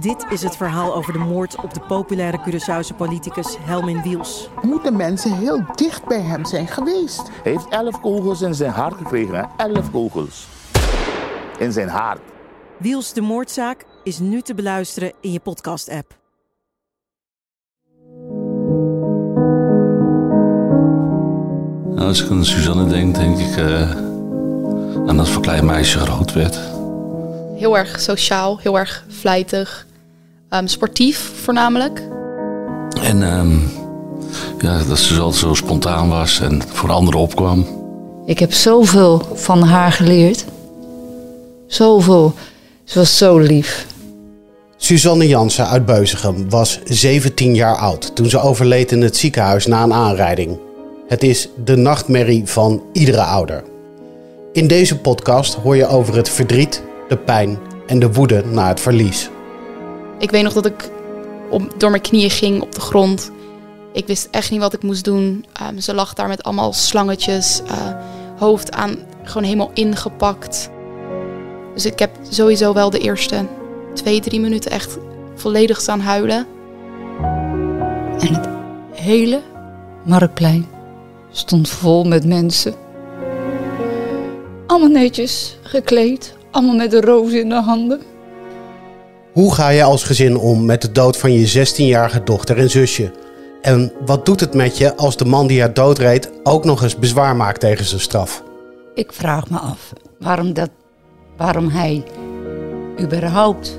Dit is het verhaal over de moord op de populaire Curaçaose politicus Helmin Wiels. Moeten mensen heel dicht bij hem zijn geweest? Hij heeft elf kogels in zijn hart gekregen. Hè? Elf kogels. In zijn hart. Wiels de moordzaak is nu te beluisteren in je podcast-app. Nou, als ik aan Suzanne denk, denk ik uh, aan dat voor klein meisje groot werd. Heel erg sociaal, heel erg vlijtig, um, sportief voornamelijk. En um, ja, dat ze altijd zo spontaan was en voor anderen opkwam. Ik heb zoveel van haar geleerd. Zoveel. Ze was zo lief. Suzanne Jansen uit Beuzegem was 17 jaar oud toen ze overleed in het ziekenhuis na een aanrijding. Het is de nachtmerrie van iedere ouder. In deze podcast hoor je over het verdriet, de pijn en de woede na het verlies. Ik weet nog dat ik op, door mijn knieën ging op de grond. Ik wist echt niet wat ik moest doen. Um, ze lag daar met allemaal slangetjes, uh, hoofd aan, gewoon helemaal ingepakt. Dus ik heb sowieso wel de eerste twee, drie minuten echt volledig staan huilen. En het hele Marktplein stond vol met mensen. Allemaal netjes gekleed, allemaal met een roos in de handen. Hoe ga je als gezin om met de dood van je 16-jarige dochter en zusje? En wat doet het met je als de man die haar doodreed ook nog eens bezwaar maakt tegen zijn straf? Ik vraag me af waarom, dat, waarom hij überhaupt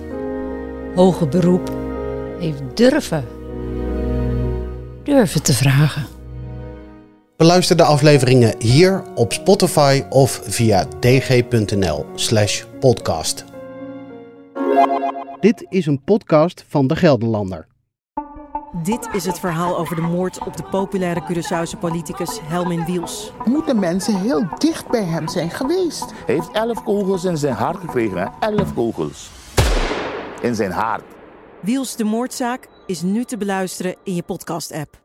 hoger beroep heeft durven, durven te vragen. Beluister de afleveringen hier op Spotify of via dg.nl/slash podcast. Dit is een podcast van de Gelderlander. Dit is het verhaal over de moord op de populaire Curaçaose politicus Helmin Wiels. Moeten mensen heel dicht bij hem zijn geweest? Hij heeft elf kogels in zijn hart gekregen. Hè? Elf kogels. In zijn hart. Wiels de moordzaak is nu te beluisteren in je podcast-app.